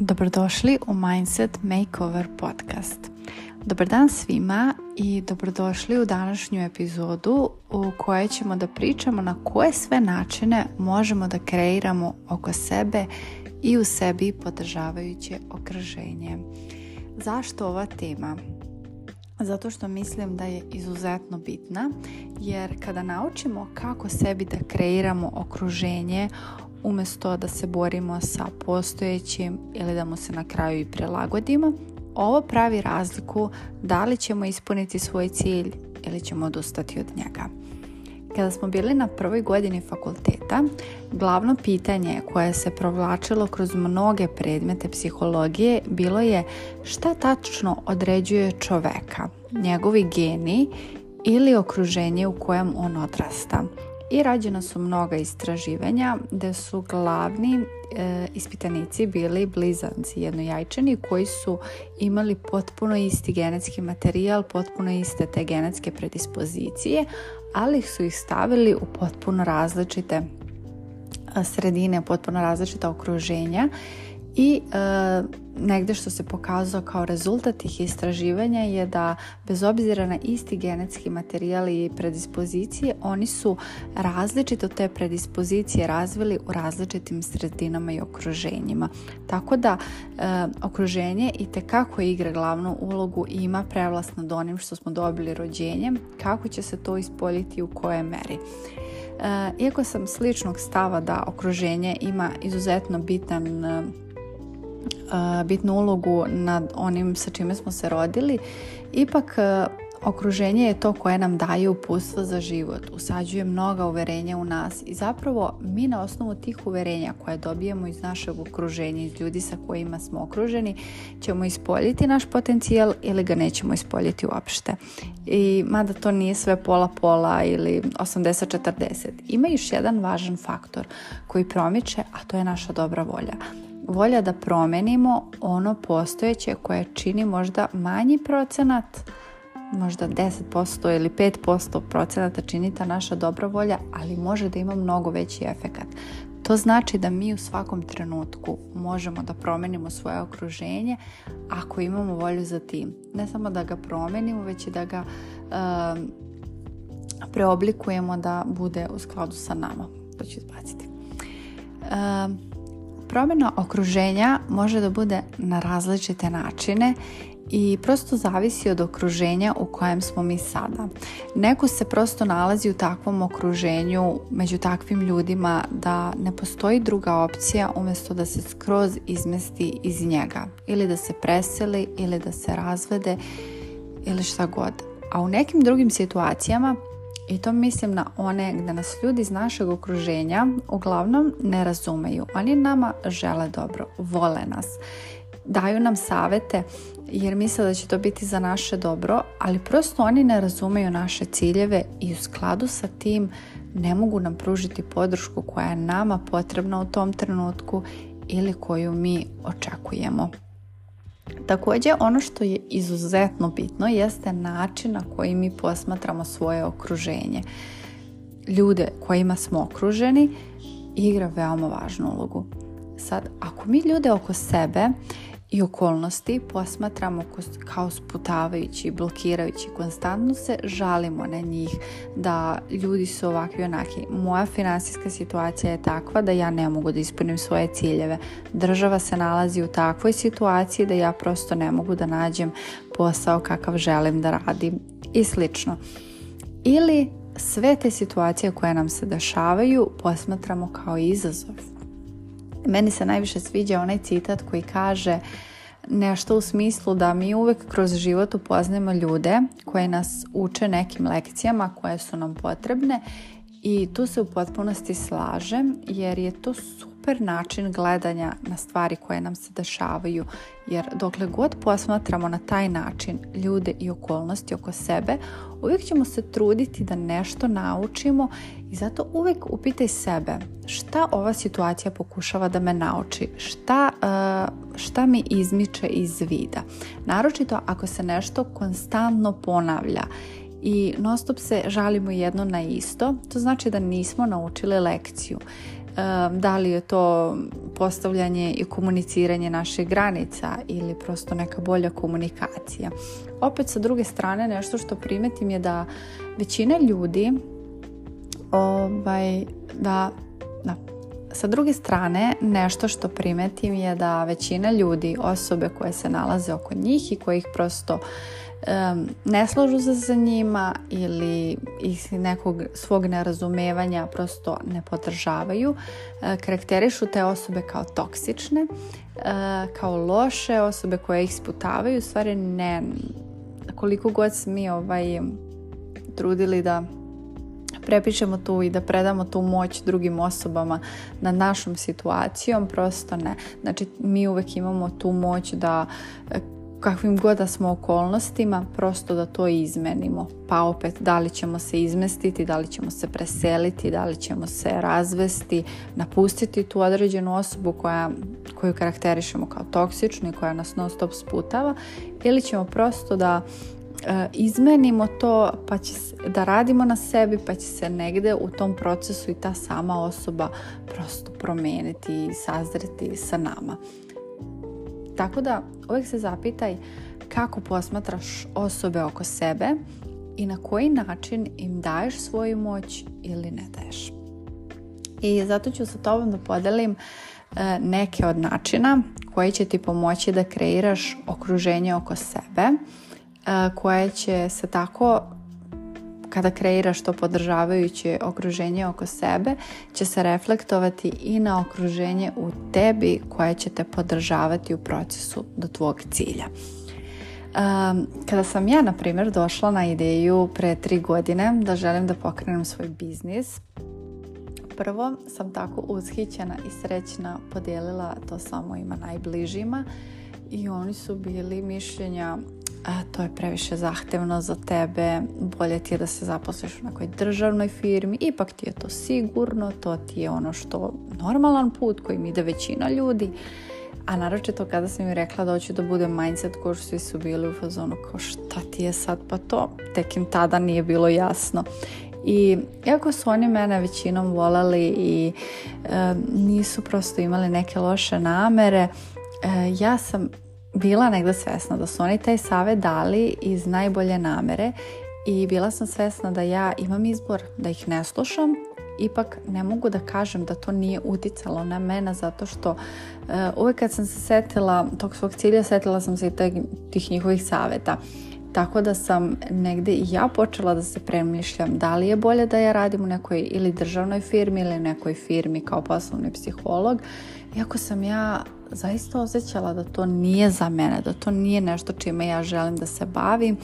Dobrodošli u Mindset Makeover podcast. Dobar dan svima i dobrodošli u današnju epizodu u kojoj ćemo da pričamo na koje sve načine možemo da kreiramo oko sebe i u sebi podržavajuće okruženje. Zašto ova tema? Zato što mislim da je izuzetno bitna jer kada naučimo kako sebi da kreiramo okruženje umjesto da se borimo sa postojećim ili da mu se na kraju i prilagodimo, ovo pravi razliku da li ćemo ispuniti svoj cilj ili ćemo odustati od njega. Kada smo bili na prvoj godini fakulteta, glavno pitanje koje se provlačilo kroz mnoge predmete psihologije bilo je šta tačno određuje čoveka, njegovi geni ili okruženje u kojem on odrasta i rađena su mnoga istraživanja da su glavni e, ispitanici bili blizanci jednojajčani koji su imali potpuno isti genetski materijal, potpuno iste te genetske predispozicije, ali su ih stavili u potpuno različite e, sredine, potpuno različita okruženja i e, negdje što se pokazao kao rezultat tih istraživanja je da bez obzira na isti genetski materijal i predispozicije, oni su različito te predispozicije razvili u različitim sredinama i okruženjima. Tako da e, okruženje i kako igra glavnu ulogu i ima prevlast nad onim što smo dobili rođenjem, kako će se to ispoljiti u kojoj meri. E, iako sam sličnog stava da okruženje ima izuzetno bitan Eh, bitnu ulogu nad onim sa čime smo se rodili, ipak eh, okruženje je to koje nam daje upustva za život, usađuje mnoga uverenja u nas i zapravo mi na osnovu tih uverenja koje dobijemo iz našeg okruženja, iz ljudi sa kojima smo okruženi, ćemo ispoljiti naš potencijal ili ga nećemo ispoljiti uopšte. I mada to nije sve pola-pola ili 80-40, ima još jedan važan faktor koji promiče, a to je naša dobra volja volja da promenimo ono postojeće koje čini možda manji procenat, možda 10% ili 5% procenata čini ta naša dobra volja, ali može da ima mnogo veći efekat. To znači da mi u svakom trenutku možemo da promenimo svoje okruženje ako imamo volju za tim. Ne samo da ga promenimo, već i da ga um, preoblikujemo da bude u skladu sa nama. To ću izbaciti. Um, Promjena okruženja može da bude na različite načine i prosto zavisi od okruženja u kojem smo mi sada. Neko se prosto nalazi u takvom okruženju među takvim ljudima da ne postoji druga opcija umjesto da se skroz izmesti iz njega ili da se preseli ili da se razvede ili šta god. A u nekim drugim situacijama i to mislim na one gdje nas ljudi iz našeg okruženja uglavnom ne razumeju. Oni nama žele dobro, vole nas, daju nam savete jer misle da će to biti za naše dobro, ali prosto oni ne razumeju naše ciljeve i u skladu sa tim ne mogu nam pružiti podršku koja je nama potrebna u tom trenutku ili koju mi očekujemo. Također ono što je izuzetno bitno jeste način na koji mi posmatramo svoje okruženje. Ljude kojima smo okruženi igra veoma važnu ulogu. Sad, ako mi ljude oko sebe i okolnosti posmatramo kao sputavajući, blokirajući, konstantno se žalimo na njih da ljudi su ovakvi onaki. Moja financijska situacija je takva da ja ne mogu da ispunim svoje ciljeve. Država se nalazi u takvoj situaciji da ja prosto ne mogu da nađem posao kakav želim da radim i slično. Ili sve te situacije koje nam se dešavaju posmatramo kao izazov meni se najviše sviđa onaj citat koji kaže nešto u smislu da mi uvek kroz život upoznajemo ljude koje nas uče nekim lekcijama koje su nam potrebne i tu se u potpunosti slažem jer je to super način gledanja na stvari koje nam se dešavaju jer dokle god posmatramo na taj način ljude i okolnosti oko sebe uvijek ćemo se truditi da nešto naučimo i zato uvijek upitaj sebe šta ova situacija pokušava da me nauči, šta, e, šta mi izmiče iz vida. Naročito ako se nešto konstantno ponavlja i non se žalimo jedno na isto, to znači da nismo naučili lekciju. E, da li je to postavljanje i komuniciranje naših granica ili prosto neka bolja komunikacija. Opet sa druge strane nešto što primetim je da većina ljudi ovaj, da, Sa druge strane, nešto što primetim je da većina ljudi, osobe koje se nalaze oko njih i ih prosto um, ne složu se sa njima ili ih nekog svog nerazumevanja prosto ne podržavaju, eh, karakterišu te osobe kao toksične, eh, kao loše osobe koje ih sputavaju, u stvari ne koliko god mi ovaj trudili da prepišemo tu i da predamo tu moć drugim osobama na našom situacijom, prosto ne. Znači mi uvek imamo tu moć da e, kakvim god da smo okolnostima, prosto da to izmenimo. Pa opet, da li ćemo se izmestiti, da li ćemo se preseliti, da li ćemo se razvesti, napustiti tu određenu osobu koja, koju karakterišemo kao toksičnu i koja nas non stop sputava, ili ćemo prosto da E, izmenimo to pa će da radimo na sebi pa će se negde u tom procesu i ta sama osoba prosto promijeniti i sazreti sa nama. Tako da uvijek se zapitaj kako posmatraš osobe oko sebe i na koji način im daješ svoju moć ili ne daješ. I zato ću sa tobom da podelim e, neke od načina koji će ti pomoći da kreiraš okruženje oko sebe koje će se tako kada kreiraš to podržavajuće okruženje oko sebe će se reflektovati i na okruženje u tebi koje će te podržavati u procesu do tvog cilja. kada sam ja, na primjer, došla na ideju pre tri godine da želim da pokrenem svoj biznis, prvo sam tako uzhićena i srećna podijelila to samo ima najbližima i oni su bili mišljenja to je previše zahtevno za tebe, bolje ti je da se zaposliš u nekoj državnoj firmi, ipak ti je to sigurno, to ti je ono što normalan put kojim ide većina ljudi. A naročito kada sam mi rekla da hoću da budem mindset coach, svi su bili u fazonu kao šta ti je sad pa to, tek im tada nije bilo jasno. I iako su oni mene većinom volali i e, nisu prosto imali neke loše namere, e, ja sam bila negdje svjesna da su oni taj savjet dali iz najbolje namere i bila sam svjesna da ja imam izbor da ih ne slušam ipak ne mogu da kažem da to nije uticalo na mene zato što e, uvijek kad sam se setila tog svog cilja setila sam se i tih njihovih savjeta tako da sam negdje i ja počela da se premišljam da li je bolje da ja radim u nekoj ili državnoj firmi ili nekoj firmi kao poslovni psiholog iako sam ja zaista osjećala da to nije za mene, da to nije nešto čime ja želim da se bavim,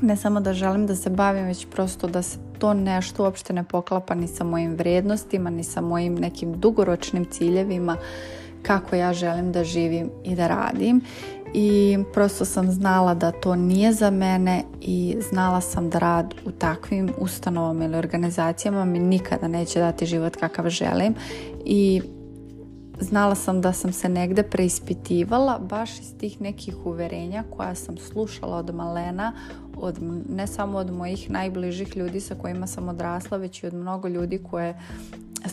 ne samo da želim da se bavim, već prosto da se to nešto uopšte ne poklapa ni sa mojim vrijednostima, ni sa mojim nekim dugoročnim ciljevima kako ja želim da živim i da radim i prosto sam znala da to nije za mene i znala sam da rad u takvim ustanovama ili organizacijama mi nikada neće dati život kakav želim i znala sam da sam se negde preispitivala baš iz tih nekih uverenja koja sam slušala od malena od, ne samo od mojih najbližih ljudi sa kojima sam odrasla već i od mnogo ljudi koje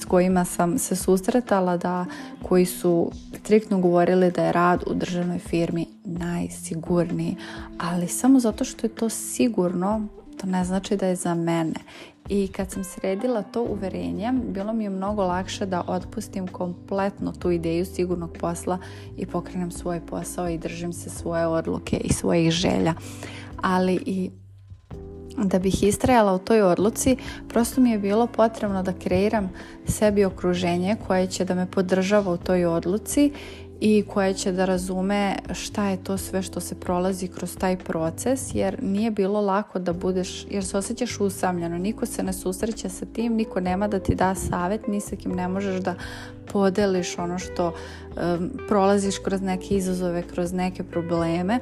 s kojima sam se susretala da koji su striktno govorili da je rad u državnoj firmi najsigurniji ali samo zato što je to sigurno to ne znači da je za mene i kad sam sredila to uverenje, bilo mi je mnogo lakše da otpustim kompletno tu ideju sigurnog posla i pokrenem svoj posao i držim se svoje odluke i svojih želja. Ali i da bih istrajala u toj odluci, prosto mi je bilo potrebno da kreiram sebi okruženje koje će da me podržava u toj odluci i koje će da razume šta je to sve što se prolazi kroz taj proces jer nije bilo lako da budeš jer se osjećaš usamljeno niko se ne susreće sa tim niko nema da ti da savjet ni sa kim ne možeš da podeliš ono što prolaziš kroz neke izazove kroz neke probleme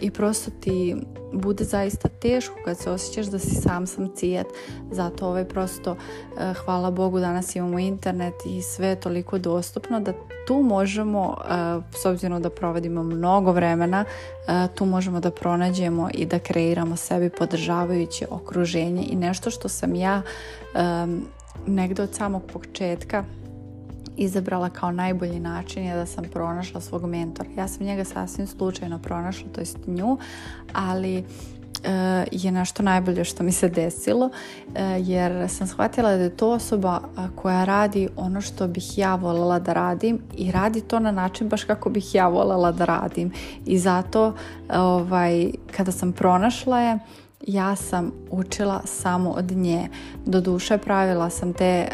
i prosto ti bude zaista teško kad se osjećaš da si sam sam cijet zato ovaj prosto eh, hvala Bogu danas imamo internet i sve je toliko dostupno da tu možemo eh, s obzirom da provodimo mnogo vremena eh, tu možemo da pronađemo i da kreiramo sebi podržavajuće okruženje i nešto što sam ja negdje od samog početka izabrala kao najbolji način je da sam pronašla svog mentora. Ja sam njega sasvim slučajno pronašla, to jest nju, ali e, je nešto najbolje što mi se desilo e, jer sam shvatila da je to osoba koja radi ono što bih ja voljela da radim i radi to na način baš kako bih ja voljela da radim i zato ovaj, kada sam pronašla je ja sam učila samo od nje. Doduše pravila sam te e,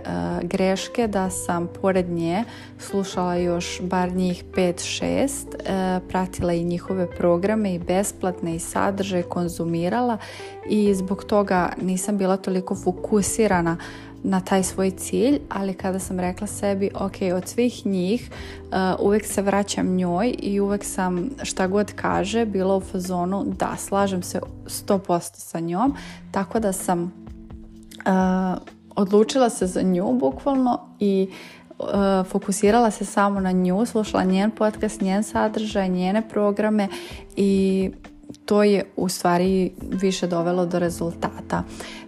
greške da sam pored nje slušala još bar njih 5-6, e, pratila i njihove programe i besplatne i sadržaje konzumirala i zbog toga nisam bila toliko fokusirana na taj svoj cilj, ali kada sam rekla sebi, ok, od svih njih eh, uvijek se vraćam njoj i uvijek sam šta god kaže bila u fazonu da slažem se 100% sa njom, tako da sam uh, odlučila se za nju bukvalno i eh, fokusirala se samo na nju, slušala njen podcast, njen sadržaj, njene programe i to je u stvari više dovelo do rezultata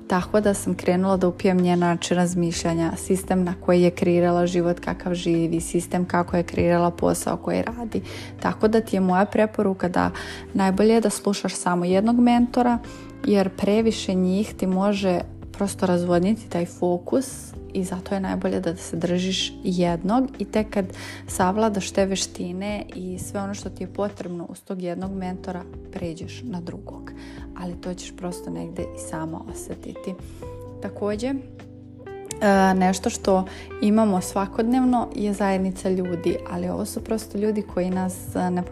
tako da sam krenula da upijem njen način razmišljanja, sistem na koji je kreirala život kakav živi, sistem kako je kreirala posao koji radi. Tako da ti je moja preporuka da najbolje je da slušaš samo jednog mentora jer previše njih ti može prosto razvodniti taj fokus i zato je najbolje da se držiš jednog i tek kad savladaš te veštine i sve ono što ti je potrebno uz tog jednog mentora pređeš na drugog ali to ćeš prosto negde i samo osjetiti također E, nešto što imamo svakodnevno je zajednica ljudi, ali ovo su prosto ljudi koji nas e, ne,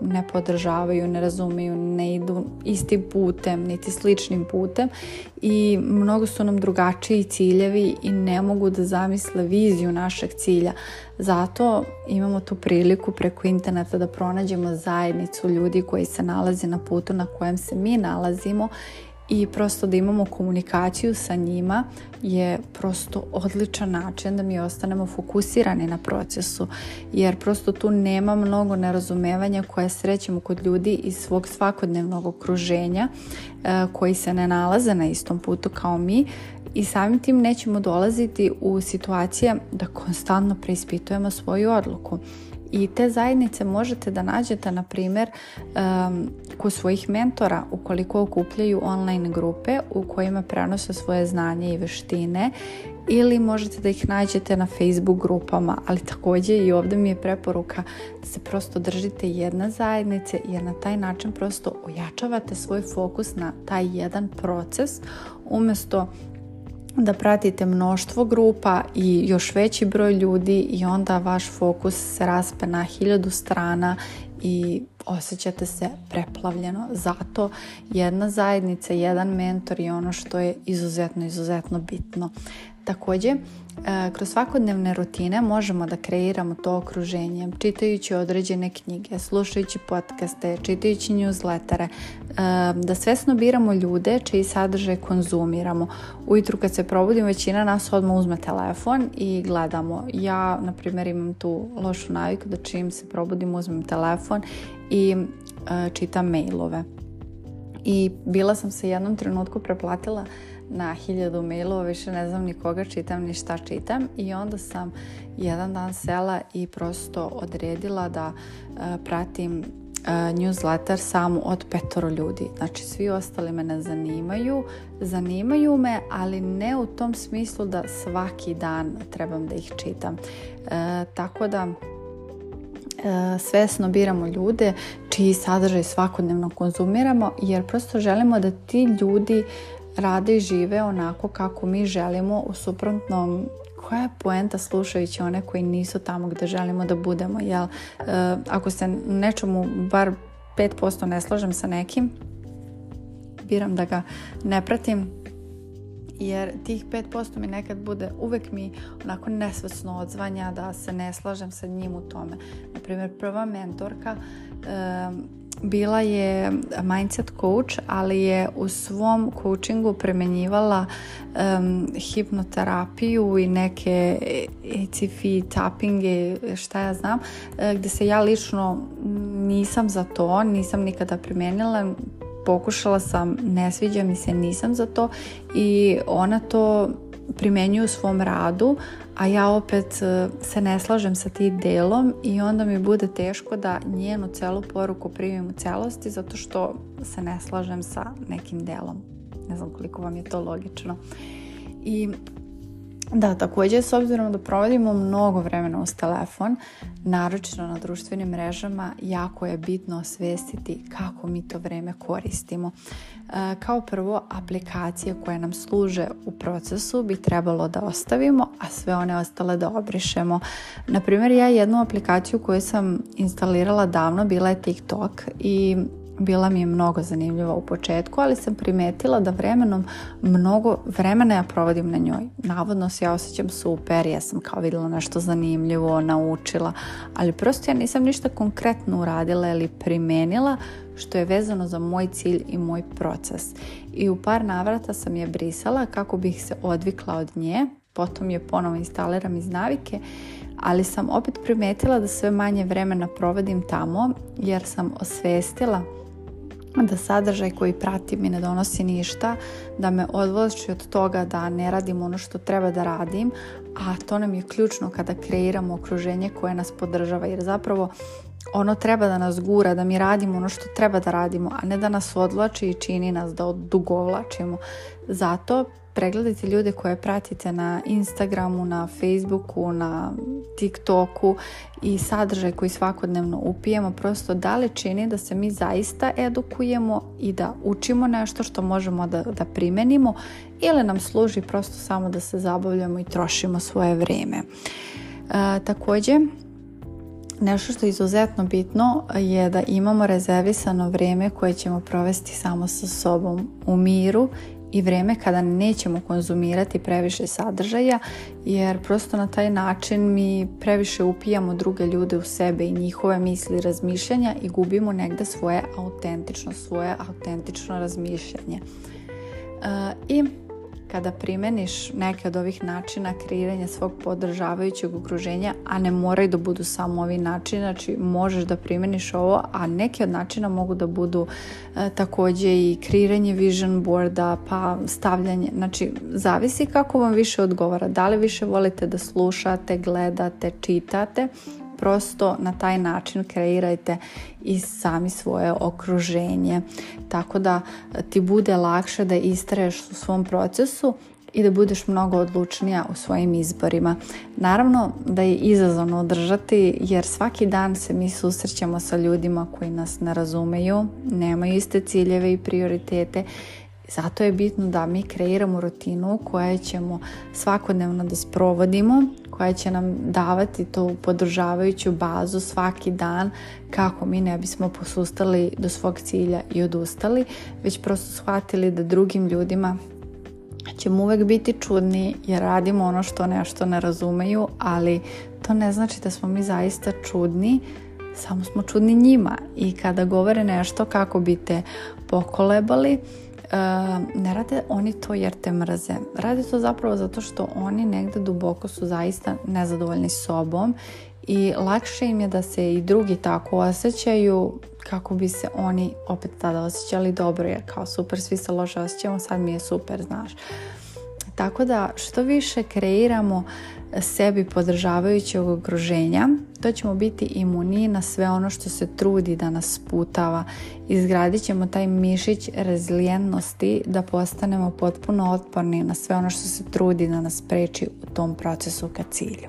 ne podržavaju, ne razumiju, ne idu istim putem, niti sličnim putem i mnogo su nam drugačiji ciljevi i ne mogu da zamisle viziju našeg cilja. Zato imamo tu priliku preko interneta da pronađemo zajednicu ljudi koji se nalaze na putu na kojem se mi nalazimo i prosto da imamo komunikaciju sa njima je prosto odličan način da mi ostanemo fokusirani na procesu jer prosto tu nema mnogo nerazumevanja koje srećemo kod ljudi iz svog svakodnevnog okruženja e, koji se ne nalaze na istom putu kao mi i samim tim nećemo dolaziti u situacije da konstantno preispitujemo svoju odluku i te zajednice možete da nađete, na primjer, kod svojih mentora ukoliko okupljaju online grupe u kojima prenose svoje znanje i veštine ili možete da ih nađete na Facebook grupama, ali također i ovdje mi je preporuka da se prosto držite jedna zajednice jer na taj način prosto ojačavate svoj fokus na taj jedan proces umjesto da pratite mnoštvo grupa i još veći broj ljudi i onda vaš fokus se raspe na hiljadu strana i osjećate se preplavljeno. Zato jedna zajednica, jedan mentor je ono što je izuzetno, izuzetno bitno. Također, E, kroz svakodnevne rutine možemo da kreiramo to okruženje, čitajući određene knjige, slušajući podcaste, čitajući newslettere, e, da svesno biramo ljude čiji sadržaj konzumiramo. Ujutru kad se probudim, većina nas odmah uzme telefon i gledamo. Ja, na primjer, imam tu lošu naviku da čim se probudim uzmem telefon i e, čitam mailove. I bila sam se jednom trenutku preplatila na hiljadu mailova, više ne znam ni koga čitam, ni šta čitam i onda sam jedan dan sela i prosto odredila da e, pratim e, newsletter samo od petoro ljudi. Znači svi ostali me ne zanimaju, zanimaju me, ali ne u tom smislu da svaki dan trebam da ih čitam. E, tako da svesno biramo ljude čiji sadržaj svakodnevno konzumiramo jer prosto želimo da ti ljudi rade i žive onako kako mi želimo u suprotnom koja je poenta slušajući one koji nisu tamo gdje želimo da budemo jel e, ako se nečemu bar 5% ne slažem sa nekim biram da ga ne pratim jer tih 5% mi nekad bude uvek mi onako nesvesno odzvanja da se ne slažem sa njim u tome. Na primjer, prva mentorka bila je mindset coach, ali je u svom coachingu premenjivala hipnoterapiju i neke ECF tappinge, šta ja znam, e, gdje se ja lično nisam za to, nisam nikada primijenila, pokušala sam, ne sviđa mi se, nisam za to i ona to primenjuju u svom radu, a ja opet e, se ne slažem sa tim delom i onda mi bude teško da njenu celu poruku primim u celosti zato što se ne slažem sa nekim delom. Ne znam koliko vam je to logično. I da, također s obzirom da provodimo mnogo vremena uz telefon, naročito na društvenim mrežama, jako je bitno osvestiti kako mi to vreme koristimo. E, kao prvo, aplikacije koje nam služe u procesu bi trebalo da ostavimo, a sve one ostale da obrišemo. Naprimjer, ja jednu aplikaciju koju sam instalirala davno bila je TikTok i bila mi je mnogo zanimljiva u početku, ali sam primetila da vremenom mnogo vremena ja provodim na njoj. Navodno se ja osjećam super, ja sam kao videla nešto zanimljivo, naučila, ali prosto ja nisam ništa konkretno uradila ili primenila što je vezano za moj cilj i moj proces. I u par navrata sam je brisala kako bih se odvikla od nje, potom je ponovo instaliram iz navike, ali sam opet primetila da sve manje vremena provodim tamo jer sam osvestila da sadržaj koji prati mi ne donosi ništa, da me odvlači od toga da ne radim ono što treba da radim, a to nam je ključno kada kreiramo okruženje koje nas podržava jer zapravo ono treba da nas gura, da mi radimo ono što treba da radimo, a ne da nas odvlači i čini nas da odugovlačimo. Zato pregledajte ljude koje pratite na Instagramu, na Facebooku, na TikToku i sadržaj koji svakodnevno upijemo, prosto da li čini da se mi zaista edukujemo i da učimo nešto što možemo da, da primenimo ili nam služi prosto samo da se zabavljamo i trošimo svoje vrijeme. E, također, Nešto što je izuzetno bitno je da imamo rezervisano vrijeme koje ćemo provesti samo sa sobom u miru i vrijeme kada nećemo konzumirati previše sadržaja jer prosto na taj način mi previše upijamo druge ljude u sebe i njihove misli razmišljanja i gubimo negde svoje autentično, svoje autentično razmišljanje. E, I kada primeniš neke od ovih načina kreiranja svog podržavajućeg okruženja, a ne moraju da budu samo ovi načini, znači možeš da primeniš ovo, a neke od načina mogu da budu e, također i kreiranje vision boarda, pa stavljanje, znači zavisi kako vam više odgovara, da li više volite da slušate, gledate, čitate prosto na taj način kreirajte i sami svoje okruženje tako da ti bude lakše da istraješ u svom procesu i da budeš mnogo odlučnija u svojim izborima. Naravno da je izazovno održati jer svaki dan se mi susrećemo sa ljudima koji nas ne razumeju, nemaju iste ciljeve i prioritete. Zato je bitno da mi kreiramo rutinu koju ćemo svakodnevno da sprovodimo, koja će nam davati tu podržavajuću bazu svaki dan kako mi ne bismo posustali do svog cilja i odustali, već prosto shvatili da drugim ljudima ćemo uvek biti čudni jer radimo ono što nešto ne razumeju, ali to ne znači da smo mi zaista čudni, samo smo čudni njima i kada govore nešto kako bite te pokolebali, ne rade oni to jer te mrze. Rade to zapravo zato što oni negdje duboko su zaista nezadovoljni sobom i lakše im je da se i drugi tako osjećaju kako bi se oni opet tada osjećali dobro jer kao super svi se loše osjećamo sad mi je super znaš tako da što više kreiramo sebi podržavajućeg okruženja, to ćemo biti imuniji na sve ono što se trudi da nas sputava. Izgradit ćemo taj mišić rezilijentnosti da postanemo potpuno otporni na sve ono što se trudi da nas preči u tom procesu ka cilju.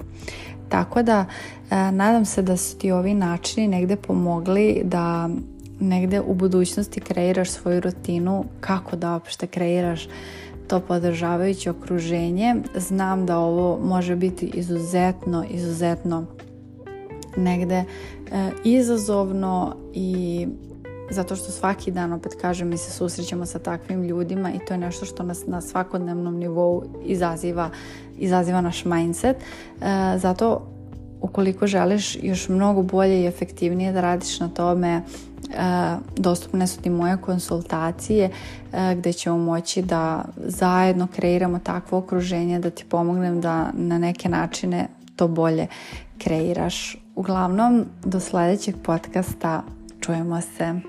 Tako da, e, nadam se da su ti ovi načini negde pomogli da negde u budućnosti kreiraš svoju rutinu, kako da opšte kreiraš to podržavajuće okruženje. Znam da ovo može biti izuzetno, izuzetno negde e, izazovno i zato što svaki dan, opet kažem, mi se susrećemo sa takvim ljudima i to je nešto što nas na svakodnevnom nivou izaziva, izaziva naš mindset. E, zato ukoliko želiš još mnogo bolje i efektivnije da radiš na tome E, dostupne su ti moje konsultacije e, gdje ćemo moći da zajedno kreiramo takvo okruženje da ti pomognem da na neke načine to bolje kreiraš. Uglavnom, do sljedećeg podcasta čujemo se.